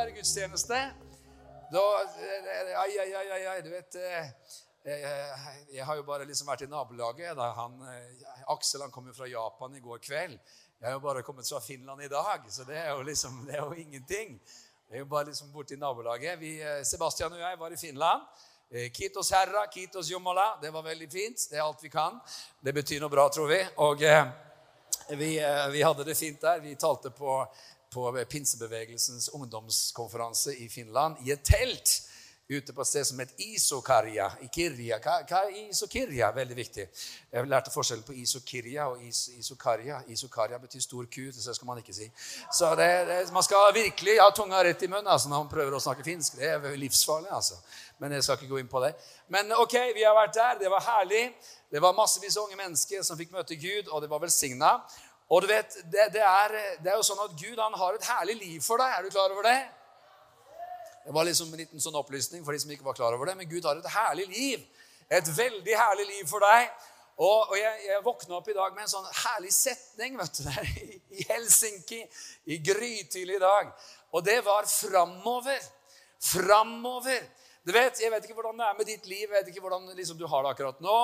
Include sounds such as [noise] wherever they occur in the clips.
feire gudstjeneste. Da Ai, ai, ai, ai, ai du vet eh, jeg, har jo bare liksom vært i nabolaget. Da han, eh, Aksel han kom jo fra Japan i går kveld. Jeg har jo bare kommet fra Finland i dag, så det er jo liksom, det er jo ingenting. Det er jo bare liksom borte i nabolaget. Vi, eh, Sebastian og jeg var i Finland. Kitos herra, kitos jomola. Det var veldig fint. Det er alt vi kan. Det betyr noe bra, tror vi. Og eh, vi, vi, hadde det fint der. Vi talte på på pinsebevegelsens ungdomskonferanse i Finland i et telt ute på et sted som het Isokarja. Kirja. Hva er Isokirja? Veldig viktig. Jeg lærte forskjellen på Isokirja og is, Isokarja. Isokarja betyr stor ku. Det skal man ikke si. Så det, det, Man skal virkelig ha tunga rett i munnen altså, når man prøver å snakke finsk. Det er livsfarlig. altså. Men jeg skal ikke gå inn på det. Men ok, vi har vært der. Det var herlig. Det var massevis av unge mennesker som fikk møte Gud, og det var velsigna. Og du vet, det, det, er, det, er, jo sånn at Gud han har et herlig liv for deg. Er du klar over det? Det var liksom en liten sånn opplysning for de som ikke var klar over det. Men Gud har et herlig liv. Et veldig herlig liv for deg. Og, og jeg, jeg våkna opp i dag med en sånn herlig setning vet du, [laughs] der i, Helsinki i grytidlig i dag. Og det var 'framover'. Framover. Du vet, Jeg vet ikke hvordan det er med ditt liv, jeg vet ikke hvordan liksom, du har det akkurat nå.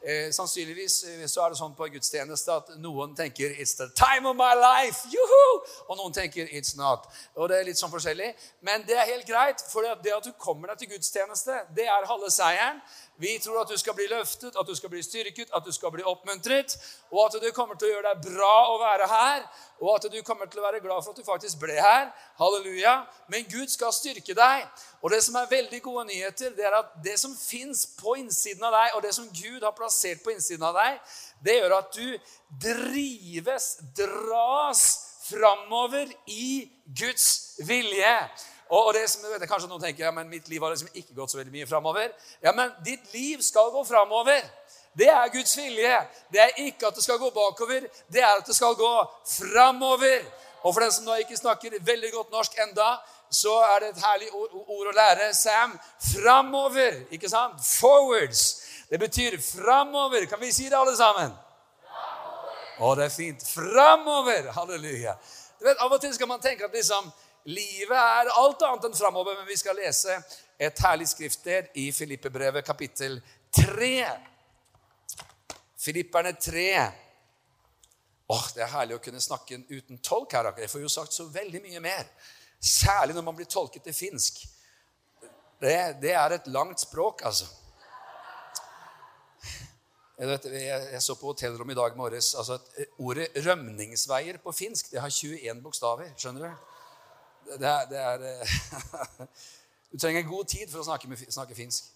Eh, sannsynligvis eh, så er det sånn på gudstjeneste at noen tenker 'It's the time of my life', juhu! og noen tenker 'It's not'. Og Det er litt sånn forskjellig. Men det er helt greit, for det at du kommer deg til gudstjeneste, det er halve seieren. Vi tror at du skal bli løftet, at du skal bli styrket, at du skal bli oppmuntret, og at du kommer til å gjøre deg bra å være her, og at du kommer til å være glad for at du faktisk ble her. Halleluja. Men Gud skal styrke deg. Og det som er veldig gode nyheter, det er at det som fins på innsiden av deg, og det som Gud har plassert på innsiden av deg, det gjør at du drives, dras framover i Guds vilje. Og, det som, vet, Kanskje noen tenker ja, men mitt liv har liksom ikke gått så veldig mye framover. Ja, men ditt liv skal gå framover. Det er Guds vilje. Det er ikke at det skal gå bakover, det er at det skal gå framover. Og for den som nå ikke snakker veldig godt norsk enda, så er det et herlig ord, ord å lære. Sam framover. Ikke sant? Forwards. Det betyr framover. Kan vi si det, alle sammen? Å, det er fint. Framover. Halleluja. Du vet, Av og til skal man tenke at liksom Livet er alt annet enn framover, men vi skal lese et herlig skriftsted i Filippebrevet kapittel 3. Filipperne 3. Åh, Det er herlig å kunne snakke uten tolk her. Jeg får jo sagt så veldig mye mer. Særlig når man blir tolket til finsk. Det, det er et langt språk, altså. Jeg, vet, jeg, jeg så på hotellrommet i dag morges. altså Ordet 'rømningsveier' på finsk det har 21 bokstaver. Skjønner du? Det er, det er eh, [laughs] Du trenger god tid for å snakke, med, snakke, finsk.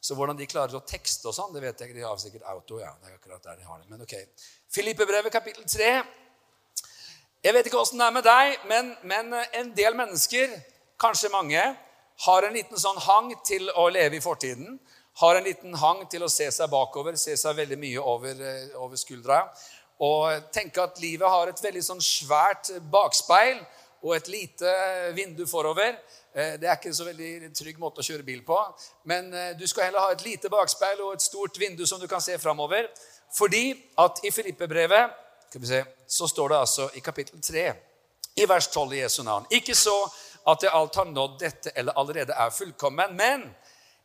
Så hvordan de klarer å tekste og sånn, det vet jeg ikke. De har sikkert auto. ja, det er akkurat der de har det, men ok. Filippebrevet kapittel 3. Jeg vet ikke åssen det er med deg, men, men en del mennesker, kanskje mange, har en liten sånn hang til å leve i fortiden. Har en liten hang til å se seg bakover, se seg veldig mye over, eh, over skuldra. Og tenke at livet har et veldig sånn svært bakspeil og et lite vindu forover. Eh, det er ikke en så veldig trygg måte å kjøre bil på. Men eh, du skal heller ha et lite bakspeil og et stort vindu som du kan se framover. Fordi at i Filippe-brevet så står det altså i kapittel 3, i vers 12 i Jesu navn Ikke så at jeg alt har nådd dette eller allerede er fullkommen, men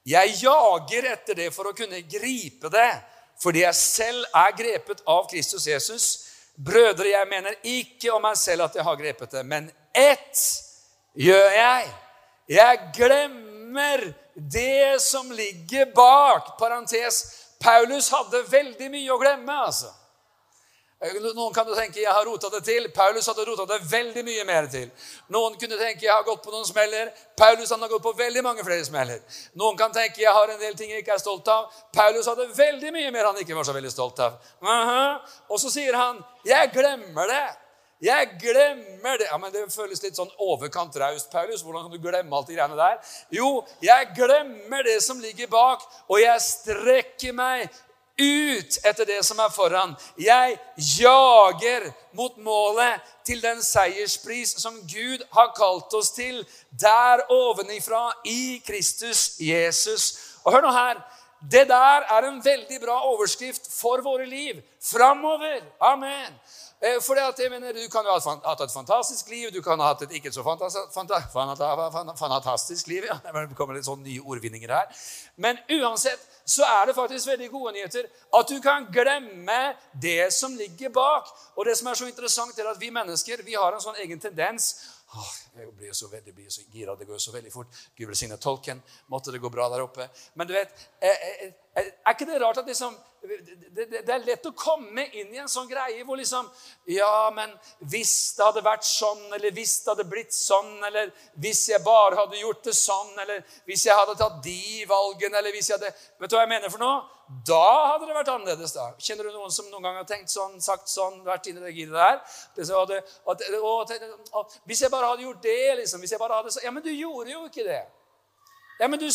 jeg jager etter det for å kunne gripe det, fordi jeg selv er grepet av Kristus Jesus. Brødre, jeg mener ikke om meg selv at jeg har grepet det, men ett gjør jeg. Jeg glemmer det som ligger bak. Parentes. Paulus hadde veldig mye å glemme. altså. Noen kan tenke jeg har rota det til. Paulus hadde rota det veldig mye mer til. Noen kunne tenke jeg har gått på noen smeller. Paulus har gått på veldig mange flere smeller. Noen kan tenke jeg har en del ting jeg ikke er stolt av. Paulus hadde veldig mye mer han ikke var så veldig stolt av. Uh -huh. Og så sier han 'Jeg glemmer det'. Jeg glemmer det. Ja, men Det føles litt sånn overkant raust, Paulus. Hvordan kan du glemme alt de greiene der? Jo, jeg glemmer det som ligger bak, og jeg strekker meg ut etter det som er foran. Jeg jager mot målet til den seierspris som Gud har kalt oss til der ovenifra i Kristus Jesus. Og hør nå her. Det der er en veldig bra overskrift for våre liv. Framover. Amen. Eh, for det at jeg mener, Du kan jo ha hatt et fantastisk liv, du kan ha hatt et ikke så fantastisk, liv. ja, Det kommer litt sånn nye ordvinninger her. Men uansett så er det faktisk veldig gode nyheter. At du kan glemme det som ligger bak. Og det som er så interessant, er at vi mennesker vi har en sånn egen tendens Åh, jeg blir så veldig blir så gira. Det går jo så veldig fort. Gud velsigne tolken. Måtte det gå bra der oppe. Men du vet, er, er, er ikke det rart at liksom det, det, det, er lett å komme inn i en sånn greie hvor liksom Ja, men hvis det hadde vært sånn, eller hvis det hadde blitt sånn, eller hvis jeg bare hadde gjort det sånn, eller hvis jeg hadde tatt de valgene, eller hvis jeg hadde Vet du hva jeg mener for noe? Da hadde det vært annerledes. da. Kjenner du noen som noen gang har tenkt sånn, sagt sånn, vært inni det giret der? Det hadde, at, og, hvis jeg bare hadde gjort det, liksom hvis jeg bare hadde, Ja, men du gjorde jo ikke det. Ja, men du,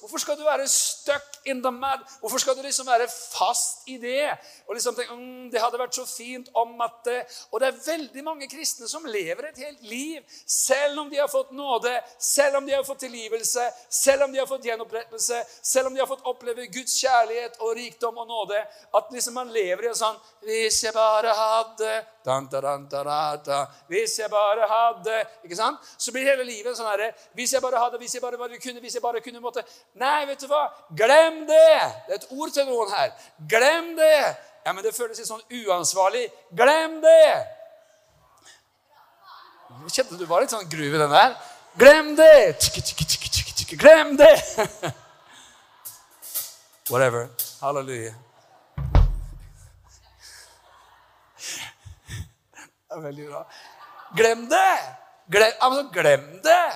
Hvorfor skal du være stuck in the mud? Hvorfor skal du liksom være fast i det? Og liksom tenke mm, Det hadde vært så fint om at det Og det er veldig mange kristne som lever et helt liv, selv om de har fått nåde, selv om de har fått tilgivelse, selv om de har fått gjenopprettelse, selv om de har fått oppleve Guds kjærlighet og rikdom og nåde. At liksom man lever i en sånn Hvis jeg bare hadde dan, dan, dan, Hvis jeg bare hadde Ikke sant? Så blir hele livet sånn herre Hvis jeg bare hadde, hvis jeg bare, bare kunne, hvis jeg bare kunne måtte Nei, vet du hva? Glem det! Det er et ord til noen her. Glem det! Ja, men det føles litt sånn uansvarlig. Glem det! Kjente du var litt sånn gruve i den der? Glem det! Glem det! [laughs] Whatever. Halleluja. Det er veldig bra. Glem det! Glem, altså, glem det!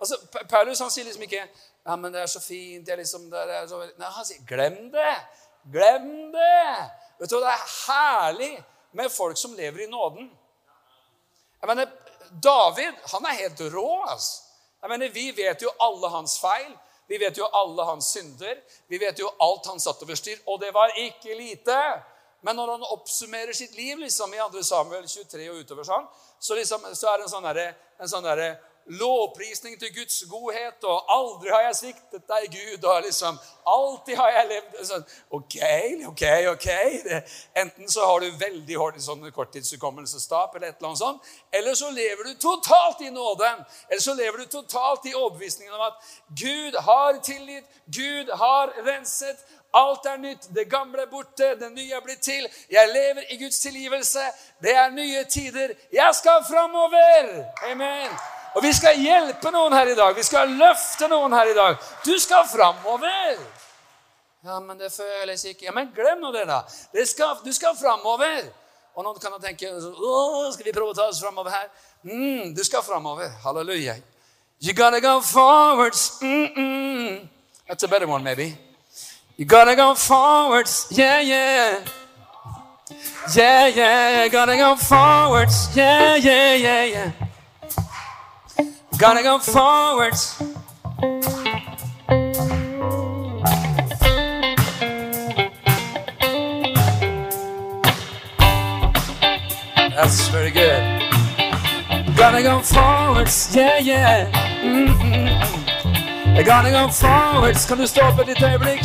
Altså, Paulus han sier liksom ikke ja, men det er så fint jeg liksom, det er så... Nei, Han sier glem det! Glem det! Vet du hva, Det er herlig med folk som lever i nåden. Jeg mener, David han er helt rå. altså. Jeg mener, Vi vet jo alle hans feil. Vi vet jo alle hans synder. Vi vet jo alt han satt over styr. Og det var ikke lite. Men når han oppsummerer sitt liv liksom, i 2. Samuel 23 og utover sånn, så, liksom, så er det en sånn, derre sånn lovprisning til Guds godhet, og 'aldri har jeg sviktet deg, Gud', og liksom 'alltid har jeg levd' sånn, Ok, ok, ok. Det, enten så har du veldig sånn korttidshukommelsestap, eller et eller annet sånt, eller så lever du totalt i nåden. Eller så lever du totalt i overbevisningen om at Gud har tilgitt, Gud har renset. Alt er nytt, det gamle er borte, det nye er blitt til. Jeg lever i Guds tilgivelse. Det er nye tider. Jeg skal framover! Amen. Og vi skal hjelpe noen her i dag. Vi skal løfte noen her i dag. Du skal framover. Ja, men det føles ikke Ja, Men glem nå det, da. Det skal, du skal framover. Og noen kan tenke skal vi prøve å ta oss framover her? Mm, du skal framover. Halleluja. You gotta go forwards. Mm -mm. That's a better one, maybe. You gotta go forwards. Yeah, yeah. Yeah, yeah. Gotta go forwards. Yeah, yeah, yeah, yeah. Gotta go forwards. That's very good. Gotta go forwards, yeah, yeah. Mm -mm. I gotta go forwards. Stå opp et lite øyeblikk?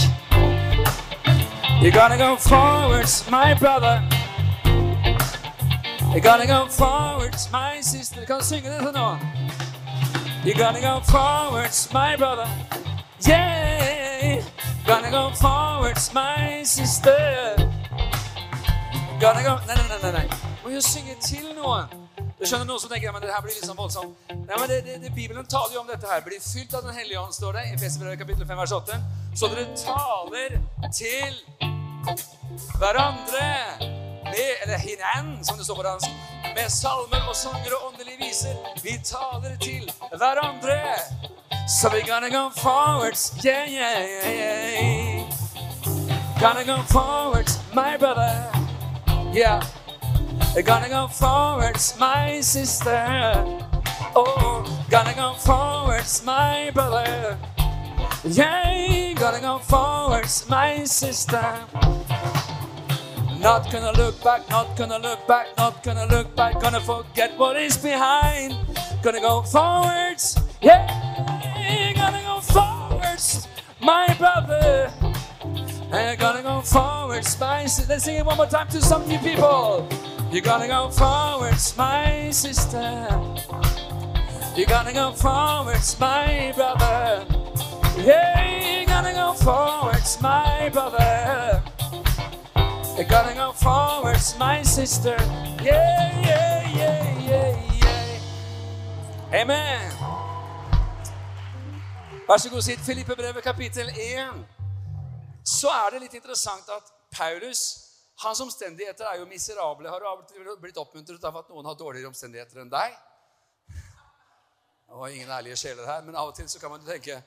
You gotta go forwards, my brother. You gotta go forwards, my sister. Du synge det til nå? You're gonna go forwards, my brother. Yeah, gonna go forwards, my sister. Gonna go Nei, nei, nei. nei. Må jo synge til noe. Du skjønner Noen som tenker men det her blir litt sånn voldsomt. Nei, men det, det, det, Bibelen taler jo om dette her. Blir fylt av Den hellige ånd, står det i Efeserbrevet kapittel 5, vers 8. Så dere taler til hverandre med Eller hinan, som det står på dansk med salmer og sanger og åndelige viser. Vi taler til hverandre. So we're gonna go forwards, yeah, yeah, yeah, yeah. Gonna go forwards, my brother, yeah. Gonna go forwards, my sister. Oh, gonna go forwards, my brother. Yeah, gonna go forwards, my sister. Not gonna look back, not gonna look back, not gonna look back, gonna forget what is behind. Gonna go forwards, yeah, gonna go forwards, my brother. You're gonna go forward, my sister. Let's sing it one more time to some new people. You're gonna go forwards, my sister. You're gonna go forwards, my brother. Yeah, you're gonna go forwards, my brother. You're gonna go forward, my sister. Yeah, yeah, yeah, yeah, yeah. Amen. Vær så god, sitt Filippebrevet kapittel 1. Så er det litt interessant at Paulus hans omstendigheter er jo miserable. Har du og blitt oppmuntret av at noen har dårligere omstendigheter enn deg? Var ingen ærlige sjeler her, men av og til så kan man jo tenke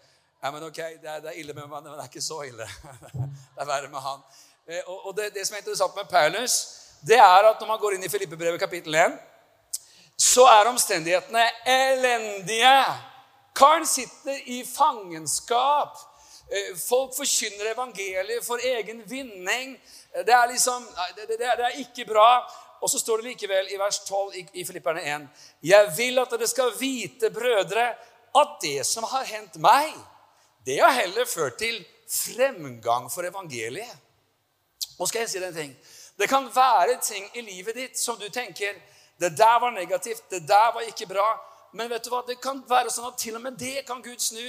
ja, men ok, det er, det er ille med meg, men det er ikke så ille. [laughs] Det er verre med han. Eh, og, det, det, som er interessant med Paulus, det er at når man går inn i Filippebrevet kapittel 1, så er omstendighetene elendige. Karen sitter i fangenskap. Eh, folk forkynner evangeliet for egen vinning. Eh, det er liksom det, det, det er ikke bra. Og så står det likevel i vers 12 i, i Filipperne 1.: Jeg vil at dere skal vite, brødre, at det som har hendt meg, det har heller ført til fremgang for evangeliet. Nå skal jeg si deg en ting. Det kan være ting i livet ditt som du tenker det der var negativt, det der var ikke bra. Men vet du hva? det kan være sånn at til og med det kan Gud snu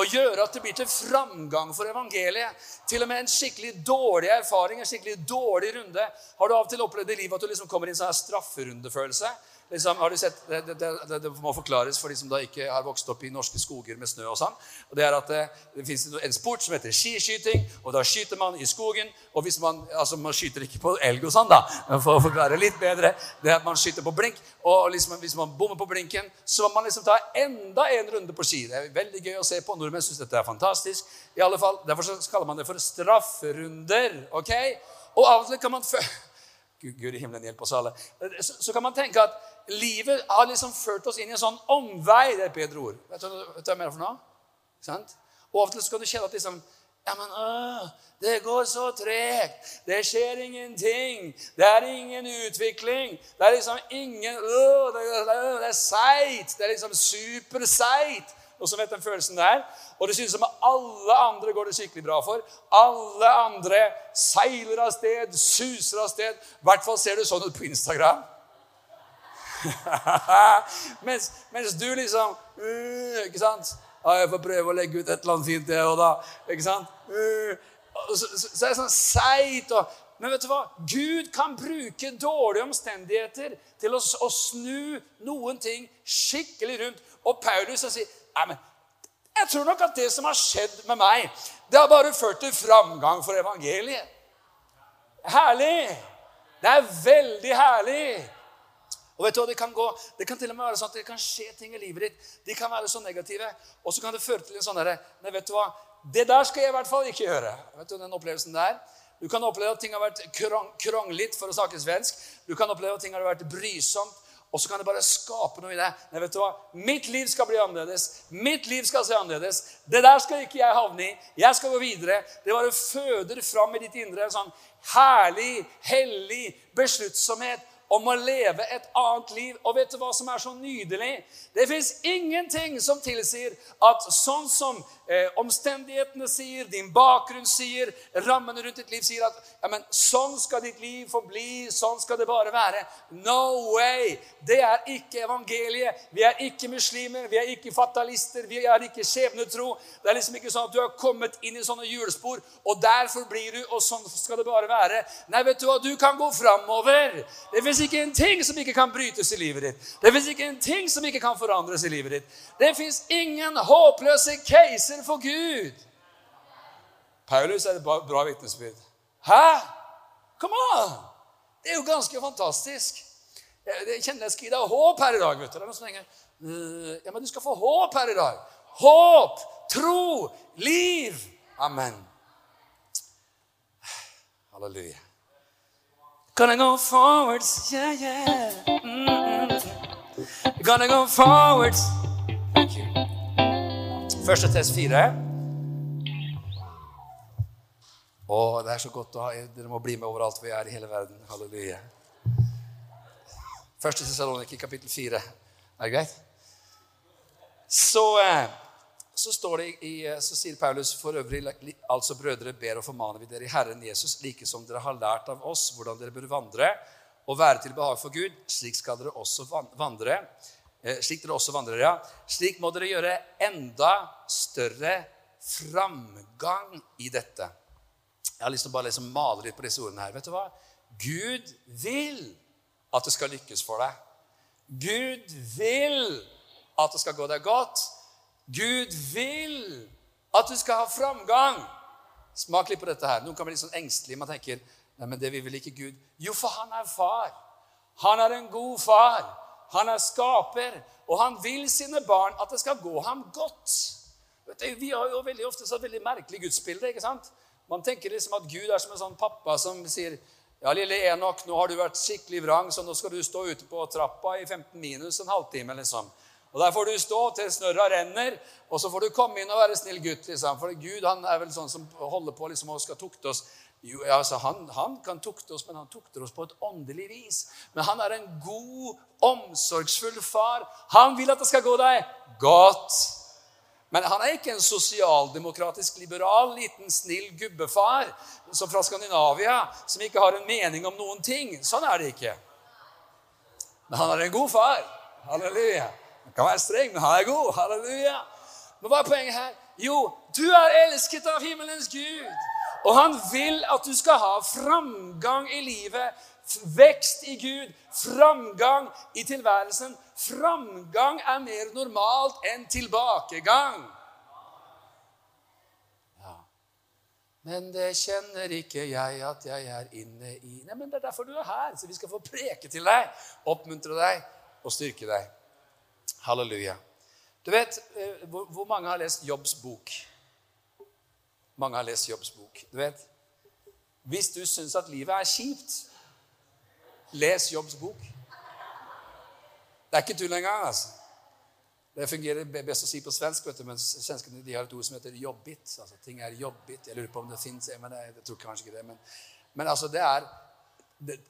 og gjøre at det blir til framgang for evangeliet. Til og med en skikkelig dårlig erfaring, en skikkelig dårlig runde. Har du av og til opplevd i livet at du liksom kommer i en sånn strafferundefølelse? Liksom, har du sett, det, det, det, det, må forklares for de som da ikke har vokst opp i norske skoger med snø. og sånn. Og Det er at det, det fins en sport som heter skiskyting, og da skyter man i skogen. og hvis Man altså man skyter ikke på elg og sånn, da, for å forklare litt bedre. det er at Man skyter på blink, og liksom, hvis man bommer på blinken, så må man liksom ta enda en runde på ski. Det er veldig gøy å se på. Nordmenn syns dette er fantastisk. I alle fall, Derfor så kaller man det for strafferunder. ok? Og av og til kan man Gud i himmelen hjelpe oss alle. Så, så, kan man tenke at livet har liksom ført oss inn i en sånn omvei. Det er et bedre ord. Vet du, vet du hva jeg mener for noe? Sant? Og av og til skal du kjenne at liksom ja, men øh, Det går så tregt. Det skjer ingenting. Det er ingen utvikling. Det er liksom ingen øh, Det, det er seigt. Det er liksom superseigt. Og så vet den følelsen der. Og det synes som alle andre går det skikkelig bra for. Alle andre seiler av sted, suser av sted. I hvert fall ser du sånn ut på Instagram. [laughs] mens, mens, du liksom uh, Ikke sant? Ja, jeg får prøve å legge ut et eller annet fint, det og da. Ikke sant? Uh, så, så, så, er det sånn seigt men vet du hva? Gud kan bruke dårlige omstendigheter til å, å snu noen ting skikkelig rundt. Og Paulus sier Nei, men jeg tror nok at det som har skjedd med meg, det har bare ført til framgang for evangeliet. Herlig! Det er veldig herlig. Og vet du hva, Det kan gå, det kan til og med være sånn at det kan skje ting i livet ditt. De kan være så negative, og så kan det føre til en sånn derre Nei, vet du hva, det der skal jeg i hvert fall ikke gjøre. Vet du den opplevelsen der? Du kan oppleve at ting har vært kronglet, for å snakke svensk. Du kan oppleve at ting har vært brysomt. Og så kan det bare skape noe i deg. Nei, vet du hva? Mitt liv skal bli annerledes. Mitt liv skal se annerledes. Det der skal ikke jeg havne i. Jeg skal gå videre. Det bare føder fram i ditt indre en sånn herlig, hellig besluttsomhet om å leve et annet liv. Og vet du hva som er så nydelig? Det fins ingenting som tilsier at sånn som eh, omstendighetene sier, din bakgrunn sier, rammene rundt ditt liv sier at ja, men sånn skal ditt liv forbli, sånn skal det bare være. No way! Det er ikke evangeliet. Vi er ikke muslimer, vi er ikke fatalister, vi er ikke skjebnetro. Det er liksom ikke sånn at du har kommet inn i sånne hjulspor, og derfor blir du, og sånn skal det bare være. Nei, vet du hva? Du kan gå framover. Det fins ikke en ting som ikke kan brytes i livet ditt. Det fins ikke en ting som ikke kan forandres i livet ditt. Det fins ingen håpløse caser for Gud. Paulus er et bra vitnesbyrd. Hæ? Come on! Det er jo ganske fantastisk. Jeg kjenner jeg gi deg håp her i dag. vet du. Det er noen som tenker, «Øh, ja, men du skal få håp her i dag. Håp, tro, liv. Amen. Halleluja. Gonna go forwards, yeah, yeah. Mm-hmm. Gonna go forwards. Thank you. Første test fire. Å, det er så godt å ha Dere må bli med overalt vi er i hele verden. Halleluja. Første Tessaloniki, kapittel fire. Er det greit? Så eh, så, står det i, så sier Paulus for øvrig altså brødre, ber og formaner vi dere i Herren Jesus, like som dere har lært av oss hvordan dere bør vandre og være til behag for Gud. Slik skal dere også vandre. Eh, slik dere også vandrer, ja. Slik må dere gjøre enda større framgang i dette. Jeg har lyst til å bare liksom male litt på disse ordene her. Vet du hva? Gud vil at det skal lykkes for deg. Gud vil at det skal gå deg godt. Gud vil at du skal ha framgang. Smak litt på dette her. Noen kan bli litt sånn engstelige. Man tenker nei, men det vil vel ikke Gud? Jo, for han er far. Han er en god far. Han er skaper. Og han vil sine barn at det skal gå ham godt. Du, vi har jo veldig ofte så veldig merkelig gudsbilde. ikke sant? Man tenker liksom at Gud er som en sånn pappa som sier ja, lille Enok, nå har du vært skikkelig vrang, så nå skal du stå ute på trappa i 15 minus en halvtime. liksom. Og Der får du stå til snørra renner, og så får du komme inn og være snill gutt. liksom. For Gud han er vel sånn som holder på liksom, og skal tukte oss. Jo, altså, han, han, kan tukte oss, men han tukter oss på et åndelig vis. Men han er en god, omsorgsfull far. Han vil at det skal gå deg godt. Men han er ikke en sosialdemokratisk, liberal, liten, snill gubbefar som fra Skandinavia, som ikke har en mening om noen ting. Sånn er det ikke. Men han er en god far. Halleluja. Han kan være streng, men han er god. Halleluja. Men hva er poenget her? Jo, du er elsket av himmelens Gud. Og han vil at du skal ha framgang i livet Vekst i Gud, framgang i tilværelsen. Framgang er mer normalt enn tilbakegang. Ja. Men det kjenner ikke jeg at jeg er inne i Nei, men Det er derfor du er her, så vi skal få preke til deg, oppmuntre deg og styrke deg. Halleluja. Du vet, eh, Hvor mange har lest Jobbs bok? Mange har lest Jobbs bok. Du vet, Hvis du syns at livet er kjipt, Les Jobbs bok. Det er ikke tull engang. altså. Det fungerer best å si på svensk, vet du, men svenskene de har et ord som heter 'jobbit'. altså Ting er jobbit. Jeg lurer på om det fins, men jeg, tror kanskje ikke det. Men, men altså, det er det,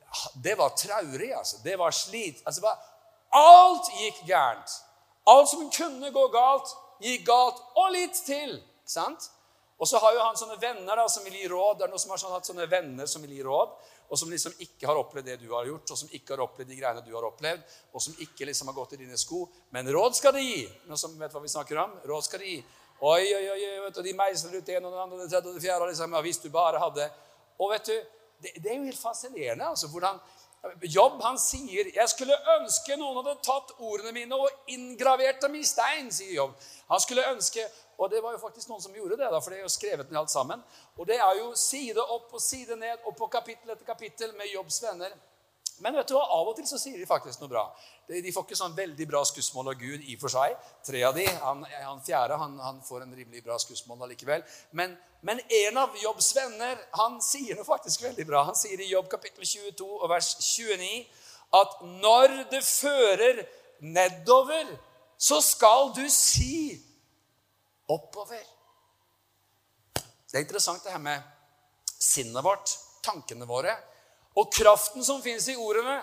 det, var traurig, altså. Det var slit. Altså, var, alt gikk gærent. Alt som kunne gå galt, gikk galt. Og litt til. sant? Og så har jo han sånne venner da, som vil gi råd. Det er noen som har sånn, hatt sånne venner som vil gi råd og som liksom ikke har opplevd det du har gjort, og som ikke har opplevd de greiene du har opplevd, og som ikke liksom har gått i dine sko. Men råd skal de gi. Noen som vet hva vi snakker om? Råd skal de gi. Oi, oi, oi, vet du, De meisler ut ene og den andre, det tredje og det fjerde. Liksom, ja, hvis du bare hadde Og vet du, det, det er jo helt fascinerende altså, hvordan Jobb han sier 'Jeg skulle ønske noen hadde tatt ordene mine og inngravert dem i stein', sier Jobb. Han skulle ønske og det var jo faktisk noen som gjorde det, da, for det er jo skrevet ned alt sammen. Og det er jo side opp og side ned og på kapittel etter kapittel med Jobbs venner. Men vet du hva, av og til så sier de faktisk noe bra. De får ikke sånn veldig bra skussmål av Gud i og for seg. Tre av de, Han, han fjerde han, han, får en rimelig bra skussmål allikevel. Men, men en av Jobbs venner han sier noe faktisk veldig bra. Han sier i Jobb kapittel 22 og vers 29 at når det fører nedover, så skal du si oppover. Det er interessant det her med sinnet vårt, tankene våre, og kraften som fins i ordene.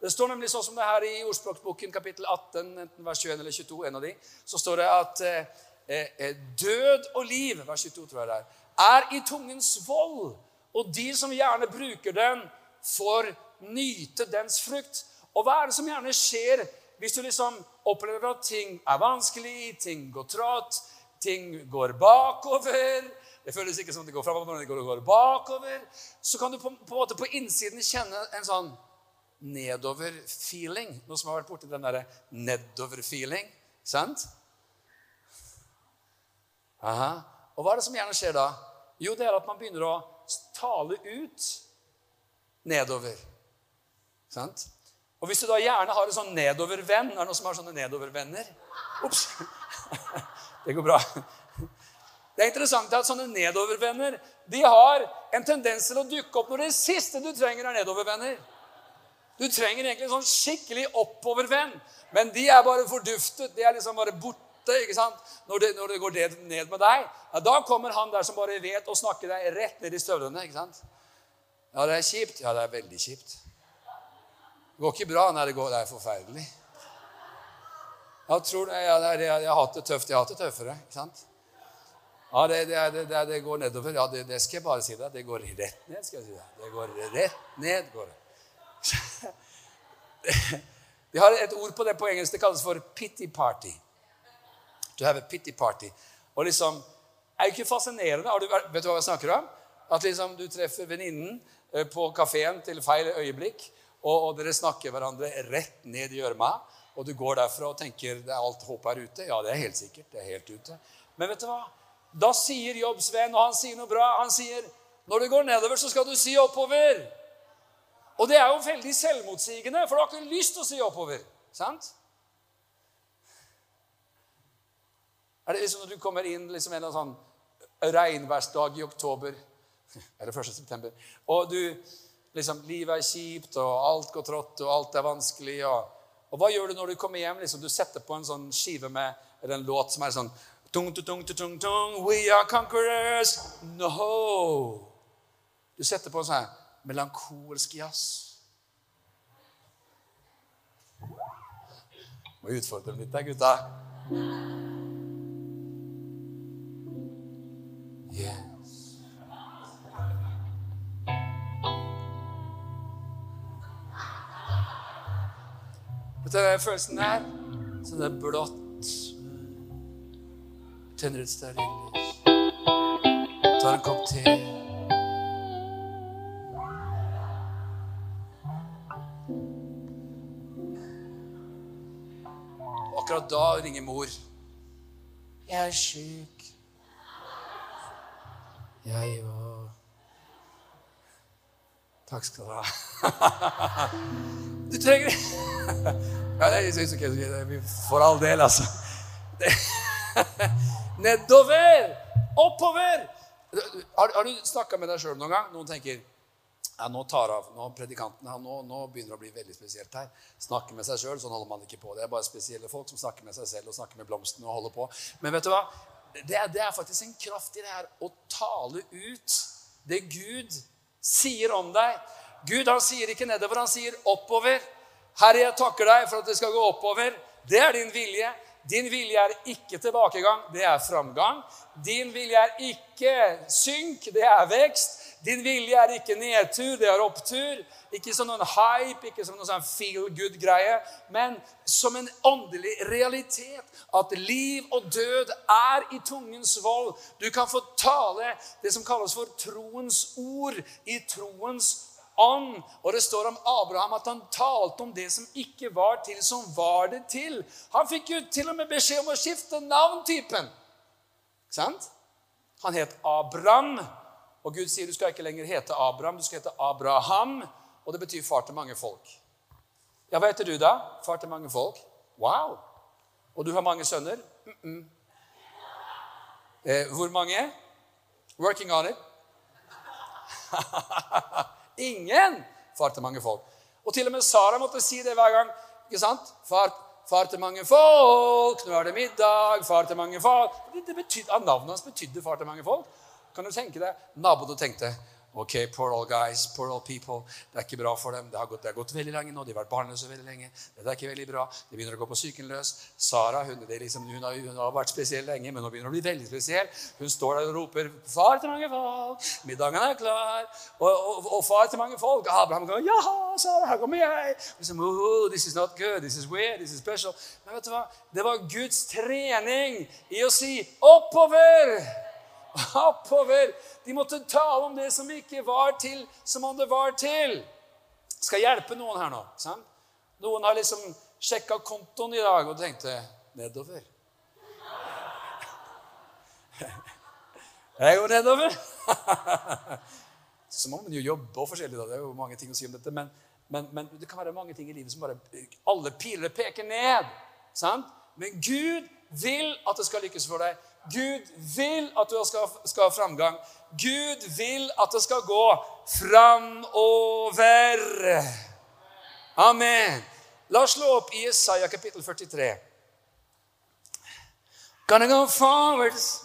Det står nemlig sånn som det her i Ordspråksboken kapittel 18, enten vers 21 eller 22, en av de, så står det at eh, eh, død og liv vers 22 tror jeg det er, er i tungens vold, og de som gjerne bruker den, får nyte dens frukt. Og hva er det som gjerne skjer hvis du liksom opplever at ting er vanskelig, ting går trått, ting går bakover. Det føles ikke som det går framover, men det går, går bakover. Så kan du på, på, måte på innsiden kjenne en sånn nedover-feeling. Noe som har vært borti den derre nedover-feeling. Sant? Aha. Og hva er det som gjerne skjer da? Jo, det er at man begynner å tale ut nedover. Sant? Og hvis du da gjerne har en sånn nedovervenn Er det noen som har sånne nedovervenner? Ops. [laughs] Det går bra. Det er interessant at sånne nedovervenner de har en tendens til å dukke opp når det siste du trenger, er nedovervenner. Du trenger egentlig en sånn skikkelig oppovervenn, men de er bare forduftet. De er liksom bare borte. ikke sant? Når det, når det går ned med deg, ja, da kommer han der som bare vet å snakke deg rett ned i støvlene. ikke sant? Ja, det er kjipt. Ja, det er veldig kjipt. Det går ikke bra. Nei, det, går, det er forferdelig. Jeg, tror, jeg, jeg, jeg, har hatt det tøft. Jeg har hatt det tøffere. ikke sant? Ja, det, det, det, det går nedover. Ja, det, skal jeg bare si deg. Det går rett ned. skal jeg si deg. Det går rett ned. går det. [laughs] Vi har et ord på det på engelsk. Det kalles for pity party. To have a pity party. Og liksom, er jo ikke fascinerende? Du, vet du hva jeg snakker om? At liksom du treffer venninnen eh, på kafeen til feil øyeblikk, og, og, dere snakker hverandre rett ned i gjørma, og du går derfra og tenker det er alt håp er ute. Ja, det er helt sikkert. det er helt ute. Men vet du hva? Da sier Jobbsvenn, og han sier noe bra, han sier når du går nedover, så skal du si oppover. Og det er jo veldig selvmotsigende, for du har ikke lyst til å si oppover. Sant? Er det liksom når du kommer inn liksom en sånn regnværsdag i oktober [laughs] eller 1. september, og du liksom Livet er kjipt, og alt går trått, og alt er vanskelig. Og, og hva gjør du når du kommer hjem? Liksom, du setter på en sånn skive med eller en låt som er sånn tung, tung, tung, tung, We are conquerors. No! Du setter på en sånn melankolsk jazz. Må utfordre dem litt da, gutta. Yes. Vet du den følelsen der? Sånn er blått. Tenner et stearinlys. Tar en kopp te. akkurat da ringer mor. 'Jeg er sjuk.' Jeg òg. Takk skal du ha. [laughs] Du trenger [laughs] Ja, det er okay. For all del, altså. [laughs] Nedover! Oppover! Har, har du snakka med deg sjøl noen gang? Noen tenker ja, nå tar av, nå predikanten nå, nå, begynner det å bli veldig spesielt her. Snakke med seg sjøl, sånn holder man ikke på. Det er bare spesielle folk som snakker med seg selv og snakker med blomstene og holder på. Men vet du hva? Det det er faktisk en kraft i det her å tale ut det Gud sier om deg. Gud han sier ikke nedover, han sier oppover. Herre, jeg takker deg for at det skal gå oppover. Det er din vilje. Din vilje er ikke tilbakegang, det er framgang. Din vilje er ikke synk, det er vekst. Din vilje er ikke nedtur, det er opptur. Ikke som noen hype, ikke som noen sånn feel good-greie, men som en åndelig realitet. At liv og død er i tungens vold. Du kan få tale det som kalles for troens ord i troens ånd. Og det står om Abraham at han talte om det som ikke var til, som var det til. Han fikk jo til og med beskjed om å skifte navntypen. Ikke Sant? Han het Abraham. Og Gud sier du skal ikke lenger hete Abraham, du skal hete Abraham. Og det betyr far til mange folk. Ja, hva heter du da? Far til mange folk? Wow! Og du har mange sønner? Mm -mm. Eh, hvor mange? Working on it. [laughs] Ingen! Far til mange folk. Og til og med Sara måtte si det hver gang. ikke sant? Far, far til mange folk, nå er det middag. Far til mange folk. Det, det betydde, navnet hans betydde far til mange folk. Kan du tenke deg? Naboene tenkte Ok, poor old guys, poor old people. Det er ikke bra for dem. Det har gått, det har gått veldig lenge nå. De har vært barnløse veldig lenge. Det er ikke veldig bra. De begynner å gå på sykenløs. Sara hun, liksom, hun, har, hun, har, vært spesiell lenge, men nå begynner hun å bli veldig spesiell. Hun står der og roper 'Far til mange folk, middagen er klar.' Og, og, og far til mange folk. Abraham går 'Jaha, Sara, her kommer jeg.' Liksom, oh, 'This is not good. This is weird. This is special.' Men vet du hva? Det var Guds trening i å si 'oppover' oppover. De måtte tale om det som ikke var til, som om det var til. Skal hjelpe noen her nå. Sant? Noen har liksom sjekka kontoen i dag og tenkte nedover. Jeg går nedover. Så må man jo jobbe og forskjellig. Da. Det er jo mange ting å si om dette. Men, men, men, det kan være mange ting i livet som bare Alle piler peker ned. Sant? Men Gud vil at det skal lykkes for deg. Gud vil at du skal, skal ha framgang. Gud vil at det skal gå framover. Amen. La oss slå opp Isaiah kapittel 43. Gonna go forwards.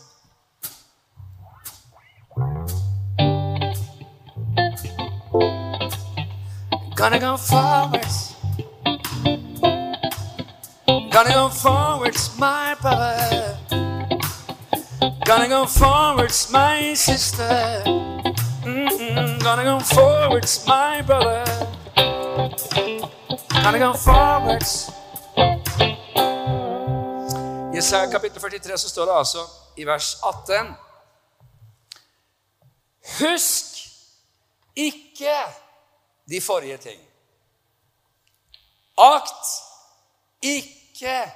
Gonna go forwards. Gonna go forwards, my brother. Gonna go forwards, my sister. Mm-mm. Gonna go forwards, my brother. Gonna go forwards. I Isaiah kapittel 43 så står det altså i vers 18 Husk ikke de forrige ting. Akt ikke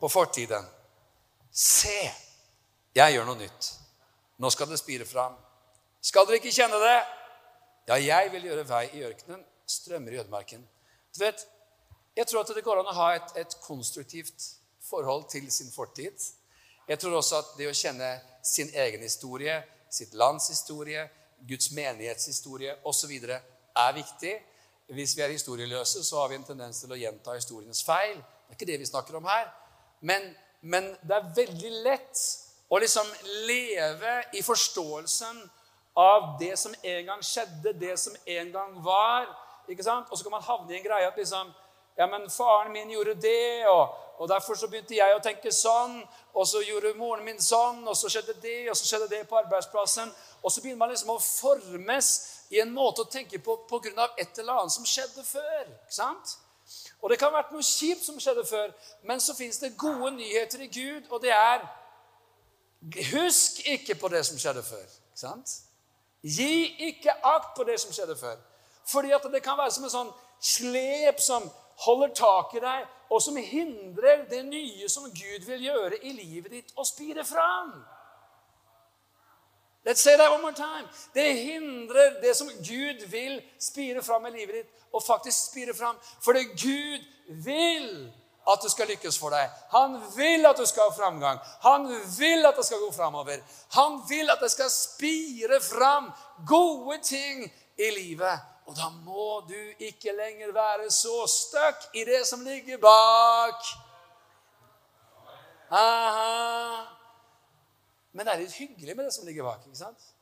på fortiden. Se, jeg gjør noe nytt. Nå skal det spire fram. Skal dere ikke kjenne det? Ja, jeg vil gjøre vei i ørkenen, strømmer i ødemarken. Du vet, Jeg tror at det går an å ha et, et konstruktivt forhold til sin fortid. Jeg tror også at det å kjenne sin egen historie, sitt lands historie, Guds menighetshistorie osv. er viktig. Hvis vi er historieløse, så har vi en tendens til å gjenta historiens feil. Det er ikke det vi snakker om her. Men, men det er veldig lett å liksom leve i forståelsen av det som en gang skjedde, det som en gang var. ikke sant? Og så kan man havne i en greie at liksom Ja, men faren min gjorde det, og, og derfor så begynte jeg å tenke sånn. Og så gjorde moren min sånn, og så skjedde det, og så skjedde det på arbeidsplassen. Og så begynner man liksom å formes i en måte å tenke på pga. et eller annet som skjedde før. ikke sant? Og det kan ha vært noe kjipt som skjedde før, men så fins det gode nyheter i Gud, og det er Husk ikke på det som skjedde før. ikke sant? Gi ikke akt på det som skjedde før. Fordi at det kan være som en sånn slep som holder tak i deg, og som hindrer det nye som Gud vil gjøre i livet ditt, å spire fram. Let's say that one more time. Det hindrer det som Gud vil spire fram i livet ditt, og faktisk spire fram. det Gud vil at du skal lykkes for deg. Han vil at du skal ha framgang. Han vil at det skal gå framover. Han vil at det skal spire fram gode ting i livet. Og da må du ikke lenger være så stuck i det som ligger bak. Aha. Men det er litt hyggelig med det som ligger bak. ikke sant?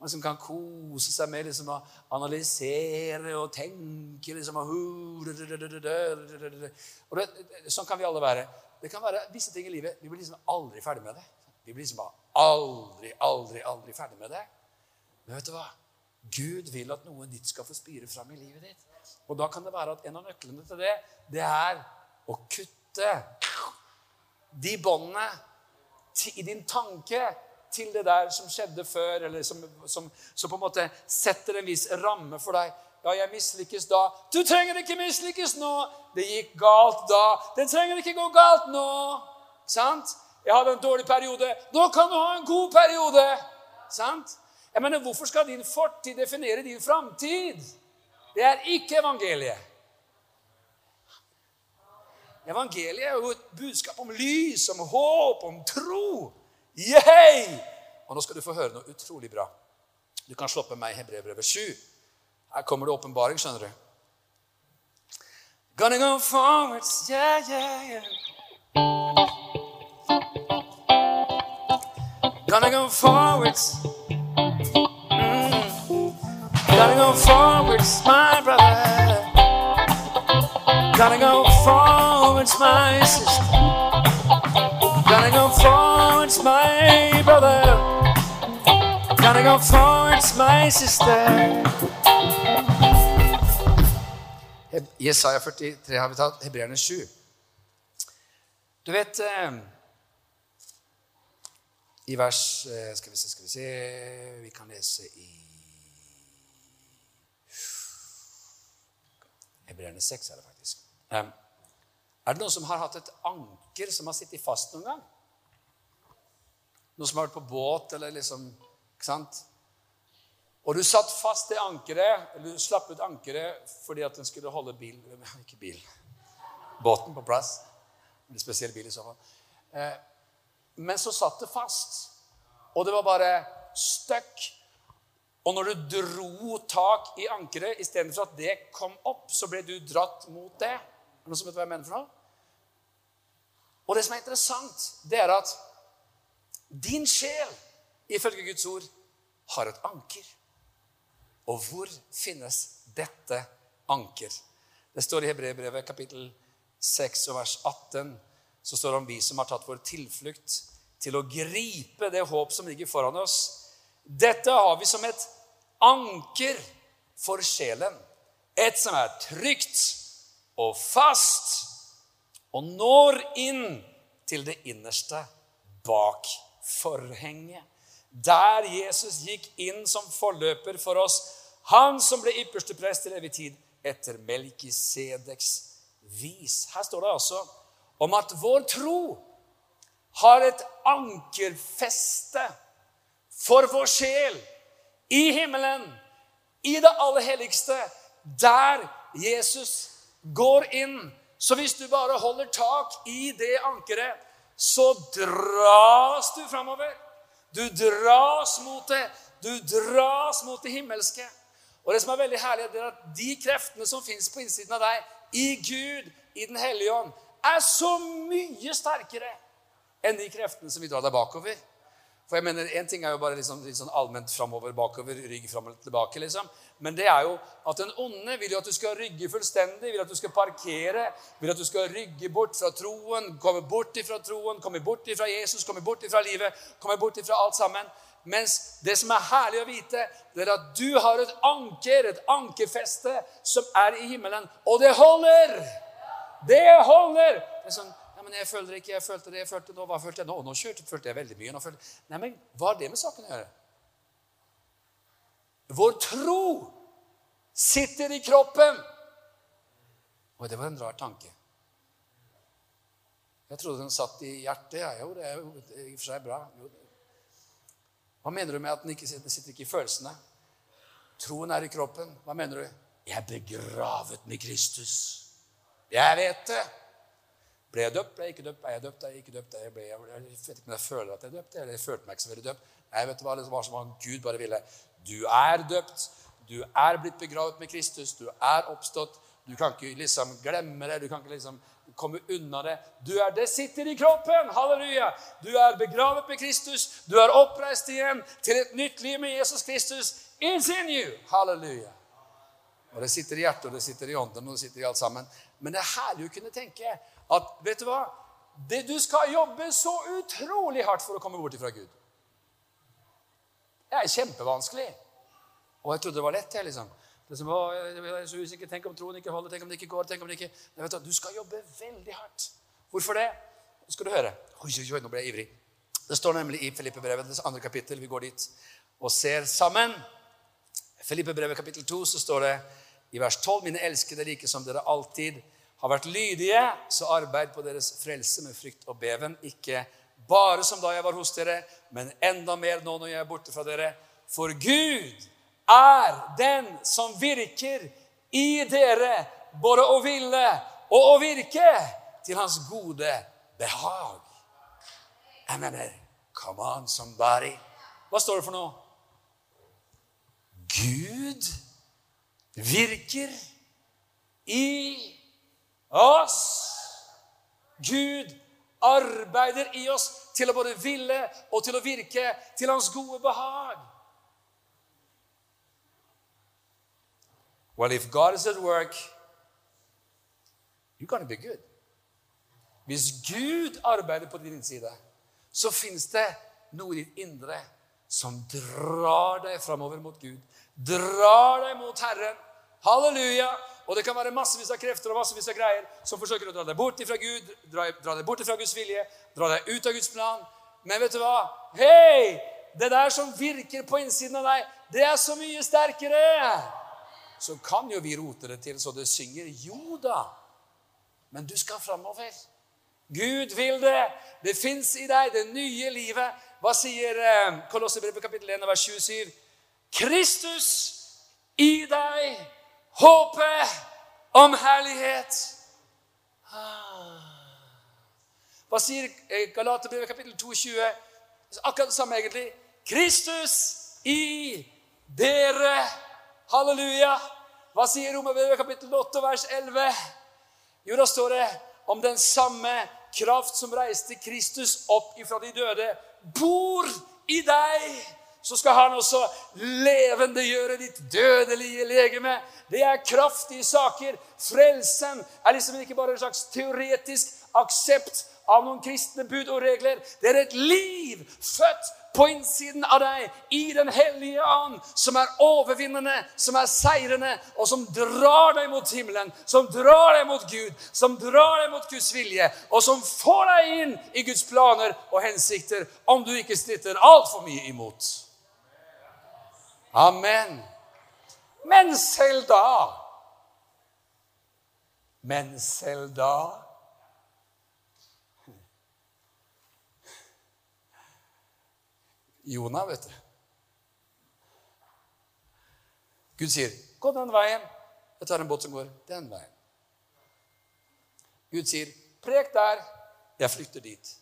Man liksom kan kose seg med liksom å analysere og tenke liksom, og, og det, Sånn kan vi alle være. Det kan være visse ting i livet Vi blir liksom aldri ferdig med det. Vi blir liksom bare aldri, aldri, aldri ferdig med det. Men vet du hva? Gud vil at noe nytt skal få spire fram i livet ditt. Og da kan det være at en av nøklene til det, det er å kutte de båndene i din tanke til det der som skjedde før, eller som, som, som, på en måte setter en viss ramme for deg. Ja, jeg mislykkes da. Du trenger ikke mislykkes nå. Det gikk galt da. Det trenger ikke gå galt nå. Sant? Jeg hadde en dårlig periode. Nå kan du ha en god periode. Sant? Jeg mener, Hvorfor skal din fortid definere din framtid? Det er ikke evangeliet. Evangeliet er jo et budskap om lys, om håp, om tro. Yay! Og nå skal du få høre noe utrolig bra. Du kan slå med meg i Hebrevbrevet 7. Her kommer det åpenbaring, skjønner du. Gonna go forwards, yeah, yeah, yeah. Gonna go forwards. Mm. Gonna go forwards, my brother. Gonna go forwards, my sister. Gonna go forwards, my brother. Gonna go towards my sister. Jesaja 43 har vi tatt. Hebreerne 7. Du vet eh, I vers eh, Skal vi se, skal vi se Vi kan lese i Hebreerne 6 er det faktisk. Er det noen som har hatt et anker som har sittet fast noen gang? Noen som har vært på båt eller liksom Ikke sant? Og du satt fast det ankeret, eller du slapp ut ankeret fordi at den skulle holde bil [laughs] Ikke bil. Båten på plass. En spesiell bil i så fall. Eh, men så satt det fast. Og det var bare stuck. Og når du dro tak i ankeret istedenfor at det kom opp, så ble du dratt mot det. Er det noen som vet hva jeg mener for noe? Og det som er interessant, det er at din sjel, ifølge Guds ord, har et anker. Og hvor finnes dette anker? Det står i Hebreerbrevet kapittel 6 og vers 18. så står det om vi som har tatt vår tilflukt til å gripe det håp som ligger foran oss. Dette har vi som et anker for sjelen. Et som er trygt og fast og når inn til det innerste bak forhenget. Der Jesus gikk inn som forløper for oss, han som ble ypperste prest til evig tid etter Melkisedeks vis. Her står det altså om at vår tro har et ankerfeste for vår sjel i himmelen, i det aller helligste, der Jesus går inn. Så hvis du bare holder tak i det ankeret, så dras du framover. Du dras mot det. Du dras mot det himmelske. Og det som er veldig herlig, er at de kreftene som fins på innsiden av deg, i Gud, i Den hellige ånd, er så mye sterkere enn de kreftene som vil dra deg bakover. For jeg mener, En ting er jo bare liksom, litt sånn allment framover, bakover, rygg fram eller tilbake. liksom. Men det er jo at den onde vil jo at du skal rygge fullstendig, vil at du skal parkere, vil at du skal rygge bort fra troen, komme bort ifra troen, komme bort ifra Jesus, komme bort ifra livet, komme bort ifra alt sammen. Mens det som er herlig å vite, det er at du har et anker, et ankerfeste, som er i himmelen. Og det holder! Det holder! Det er sånn, men jeg føler ikke, jeg følte det, jeg følte nå, hva følte jeg nå? Nå kjørte, følte jeg veldig mye. nå følte... Nei, men Hva har det med saken å gjøre? Vår tro sitter i kroppen. Og det var en rar tanke. Jeg trodde den satt i hjertet. Ja, jo, det er jo i og for seg bra. Jo, hva mener du med at den ikke sitter, sitter ikke i følelsene? Troen er i kroppen. Hva mener du? Jeg er begravet med Kristus. Jeg vet det. Ble jeg døpt? Ble jeg ikke døpt? Er jeg døpt? Er jeg ikke døpt? Jeg, ble, jeg, jeg vet ikke om jeg føler at jeg er døpt. Eller jeg følte meg ikke så veldig døpt. Nei, vet du hva? Det var som om Gud bare ville. Du er døpt. Du er blitt begravet med Kristus. Du er oppstått. Du kan ikke liksom glemme det. Du kan ikke liksom komme unna det. Du er, Det sitter i kroppen! Halleluja! Du er begravet med Kristus. Du er oppreist igjen til et nytt liv med Jesus Kristus. It's in you! Halleluja. Og Det sitter i hjertet, og det sitter i ånden, og det sitter i alt sammen. Men det er herlig å kunne tenke at vet du hva? Det, du skal jobbe så utrolig hardt for å komme bort ifra Gud. Det er kjempevanskelig. Og jeg trodde det var lett. jeg liksom. Det som, å, jeg er så usikker, Tenk om troen ikke holder, tenk om det ikke går. tenk om det ikke... Nei, vet Du du skal jobbe veldig hardt. Hvorfor det? Nå skal du høre. Oi, oi, oi, nå ble jeg ivrig. Det står nemlig i Filippebrevet, det andre kapittel. Vi går dit og ser sammen. Filippebrevet kapittel 2 så står det i vers 12.: Mine elskede, like som dere alltid har vært lydige, så arbeid på deres frelse med frykt og beven. Ikke bare som da jeg var hos dere, men enda mer nå når jeg er borte fra dere. For Gud er den som virker i dere, både å ville og å virke, til hans gode behag. Jeg mener, come on, somebody. Hva står det for noe? Gud virker i oss. Gud arbeider i oss til å både ville og til å virke til hans gode behag. Well, if God is at work, you're gonna be good. Hvis Gud arbeider på din side, så fins det noe i ditt indre som drar deg framover mot Gud. Drar deg mot Herren. Halleluja! Og det kan være massevis av krefter og massevis av greier som forsøker å dra deg bort fra Gud, dra, dra deg bort fra Guds vilje, dra deg ut av Guds plan. Men vet du hva? Hei! Det der som virker på innsiden av deg, det er så mye sterkere. Så kan jo vi rote det til så det synger. Jo da. Men du skal framover. Gud vil det. Det fins i deg, det nye livet. Hva sier Kolosserbrevet Kolossebrevet kapittel 1 vers 27? Kristus i deg håpet om herlighet. Ah. Hva sier Galaterbrevet kapittel 22? Akkurat det samme, egentlig. Kristus i dere. Halleluja. Hva sier Romerbrevet kapittel 8, vers 11? Jo, da står det om den samme kraft som reiste Kristus opp ifra de døde, bor i deg så skal han også levendegjøre ditt dødelige legeme. Det er kraftige saker. Frelsen er liksom ikke bare en slags teoretisk aksept av noen kristne bud og regler. Det er et liv født på innsiden av deg i Den hellige and, som er overvinnende, som er seirende, og som drar deg mot himmelen, som drar deg mot Gud, som drar deg mot Guds vilje, og som får deg inn i Guds planer og hensikter, om du ikke stritter altfor mye imot. Amen. Men selv da Men selv da Jonah, vet du. Gud sier, 'Gå den veien.' Jeg tar en båt som går den veien. Gud sier, 'Prek der. Jeg flykter dit.'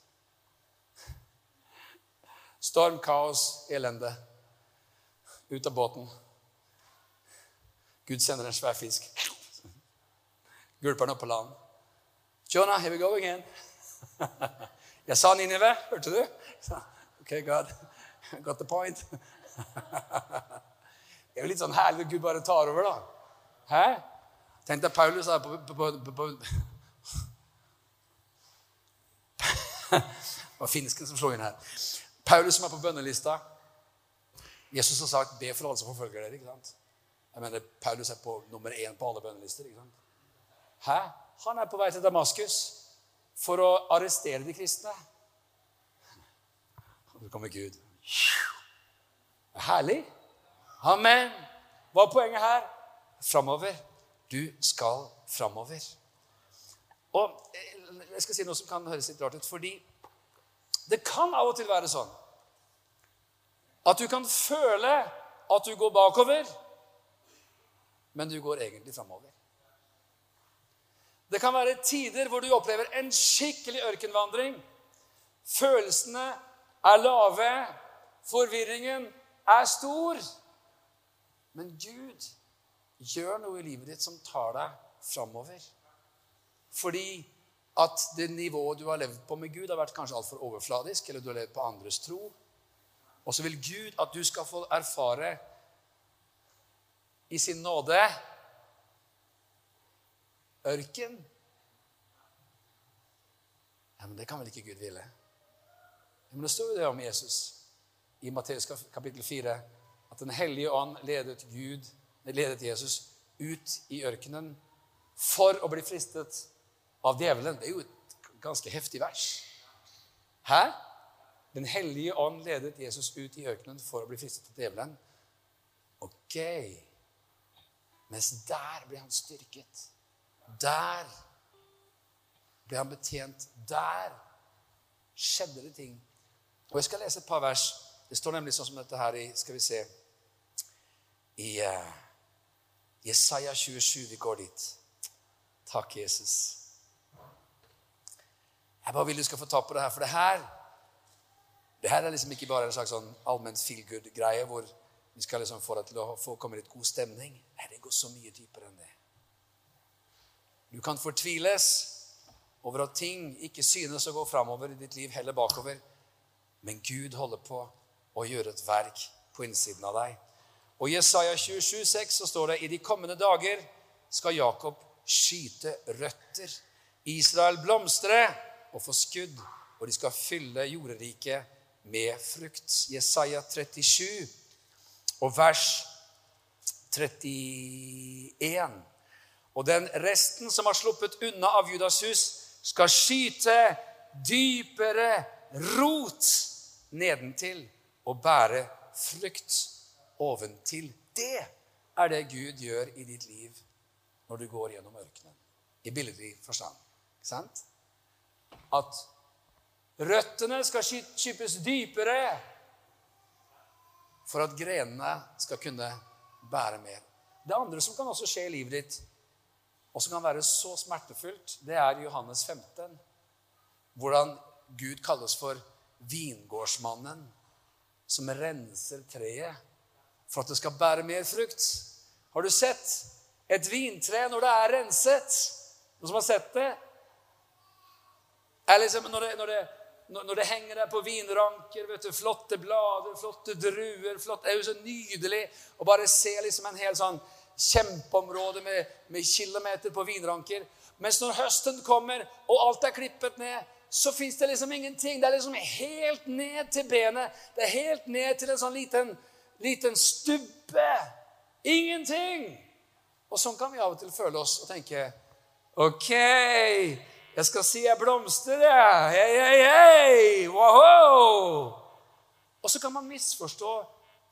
Storm, kaos, elende. Ut av båten. Gud sender en svær fisk. Gulper den opp på land. Jonah, here we go again. Jeg sa Ninive. Hørte du? Ok, God. Got the point? Det er jo litt sånn herlig at Gud bare tar over, da. Hæ? Tenk deg Paulus er på, på, på, på [laughs] Det var finsken som slo inn her. Paulus som er på bønnelista. Jesus har sagt 'be for alle som forfølger dere'. ikke sant? Jeg mener, Paulus er på nummer én på alle bønnelister. ikke sant? Hæ? Han er på vei til Damaskus for å arrestere de kristne. Og så kommer Gud. Herlig. Amen. Hva er poenget her? Framover. Du skal framover. Og eh, jeg skal si noe som kan høres litt rart ut. Fordi det kan av og til være sånn at du kan føle at du går bakover, men du går egentlig framover. Det kan være tider hvor du opplever en skikkelig ørkenvandring. Følelsene er lave, Forvirringen er stor. Men Gud gjør noe i livet ditt som tar deg framover. Fordi at det nivået du har levd på med Gud, har vært kanskje altfor overfladisk, eller du har levd på andres tro. Og så vil Gud at du skal få erfare i sin nåde ørken. Ja, Men det kan vel ikke Gud ville? Ja, men Det står jo det om Jesus i Matteus kapittel 4 at Den hellige ånd ledet, Gud, ledet Jesus ut i ørkenen for å bli fristet av djevelen. Det er jo et ganske heftig vers. Hæ? Den hellige ånd ledet Jesus ut i ørkenen for å bli fristet av djevelen. Ok. Mens der ble han styrket. Der ble han betjent. Der skjedde det ting. Og Jeg skal lese et par vers det står nemlig sånn som dette her i Skal vi se I uh, Jesaja 27. Vi går dit. Takk, Jesus. Jeg bare vil du skal få ta på det her, for det her det her er liksom ikke bare en slags sånn allmenn feel good-greie hvor vi skal liksom få det til å få komme litt god stemning. Nei, det går så mye dypere enn det. Du kan fortviles over at ting ikke synes å gå framover i ditt liv, heller bakover. Men Gud holder på å gjøre et verk på innsiden av deg. Og I Jesaja 27, 6 så står det i de kommende dager skal Jakob skyte røtter. Israel blomstre og få skudd, og de skal fylle jorderiket med frukt. Jesaja 37 og vers 31. Og den resten som har sluppet unna av Judas hus, skal skyte dypere rot nedentil og bære frukt oventil. Det er det Gud gjør i ditt liv når du går gjennom ørkenen. I billedlig forstand. Ikke sant? At røttene skal skypes dypere for at grenene skal kunne bære mer. Det andre som kan også skje i livet ditt, og som kan være så smertefullt, det er Johannes 15. Hvordan Gud kalles for vingårdsmannen som renser treet for at det skal bære mer frukt. Har du sett et vintre når det er renset? Noen som har sett det? Eller liksom, når, det, når, det, når det henger der på vinranker, vet du, flotte blader, flotte druer flott, Det er jo så nydelig å bare se liksom en hel sånn kjempeområde med, med kilometer på vinranker. Mens når høsten kommer, og alt er klippet ned, så fins det liksom ingenting. Det er liksom helt ned til benet. Det er helt ned til en sånn liten, liten stubbe. Ingenting. Og sånn kan vi av og til føle oss og tenke OK, jeg skal si jeg blomstrer, jeg. Hei, hei, hei! Wow! Og så kan man misforstå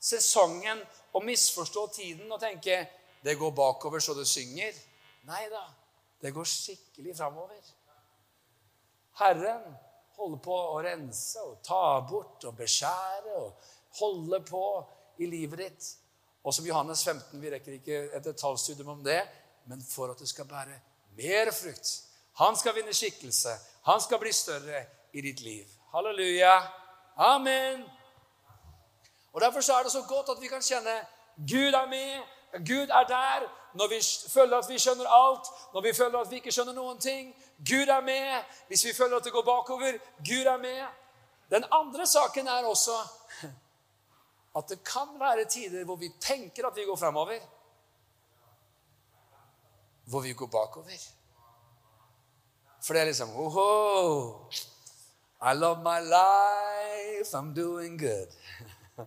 sesongen og misforstå tiden og tenke det går bakover så det synger. Nei da, det går skikkelig framover. Herren holder på å rense og ta bort og beskjære og holde på i livet ditt. Og som Johannes 15, vi rekker ikke et detaljstudium om det, men for at du skal bære mer frukt. Han skal vinne skikkelse. Han skal bli større i ditt liv. Halleluja. Amen. Og Derfor er det så godt at vi kan kjenne Gud er med, Gud er der. Når vi føler at vi skjønner alt, når vi føler at vi ikke skjønner noen ting. Gud er med. Hvis vi føler at det går bakover, Gud er med. Den andre saken er også [laughs] at det kan være tider hvor vi tenker at vi går framover, hvor vi går bakover. For det er liksom Oho, I love my life, I'm doing good. [laughs]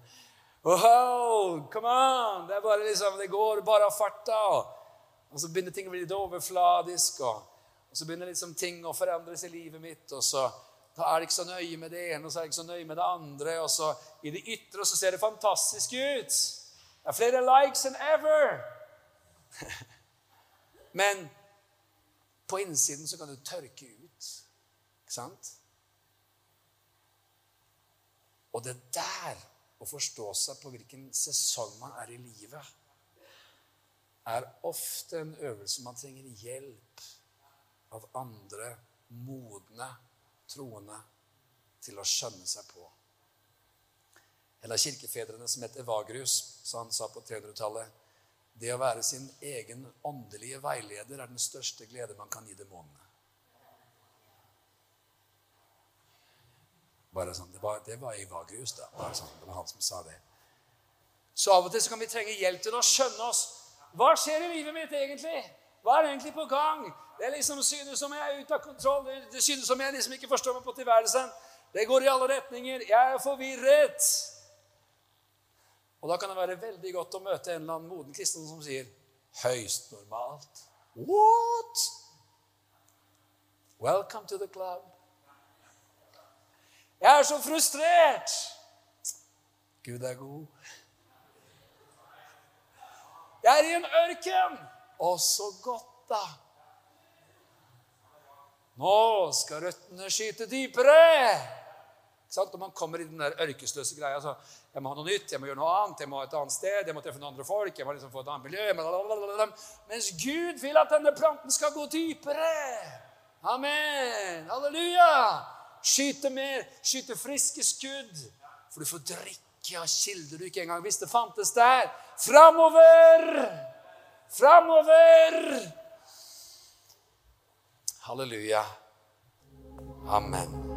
Oho, come on! Det er bare liksom, det går bare av farta. Og så begynner ting å bli litt overfladisk. Og, og så begynner liksom ting å forandres i livet mitt. og så da er det ikke så nøye med det ene og så er det ikke så nøye med det andre. Og så i det ytre så ser det fantastisk ut. Det er flere likes enn ever. [laughs] Men på innsiden så kan du tørke ut. Ikke sant? Og det der å forstå seg på hvilken sesong man er i livet, er ofte en øvelse man trenger hjelp av andre modne troende til å skjønne seg på. En av kirkefedrene som het Evagrius, så han sa på 300-tallet det å være sin egen åndelige veileder er den største glede man kan gi demonene. Bare sånn, Det var, det var Evagrius, da. Bare sånn, det var han som sa det. Så av og til så kan vi trenge hjelp til å skjønne oss. Hva skjer i livet mitt egentlig? Hva er egentlig på gang? Det liksom synes som jeg er ute av kontroll. Det synes som jeg liksom ikke forstår meg på tilværelsen. Det går i alle retninger. Jeg er forvirret. Og da kan det være veldig godt å møte en eller annen moden kristen som sier høyst normalt. What? Welcome to the club. Jeg er så frustrert. Gud er god. Jeg er i en ørken. Å, så godt, da. Nå skal røttene skyte dypere. Ikke Sant? Når man kommer i den der ørkesløse greia så Jeg må ha noe nytt, jeg må gjøre noe annet, jeg må et annet sted, jeg må treffe noen andre folk, jeg må liksom få et annet miljø Mens Gud vil at denne planten skal gå dypere. Amen. Halleluja. Skyte mer, skyte friske skudd. For du får drikke av kilder du ikke engang visste fantes der. Framover! Framover! Halleluja. Amen.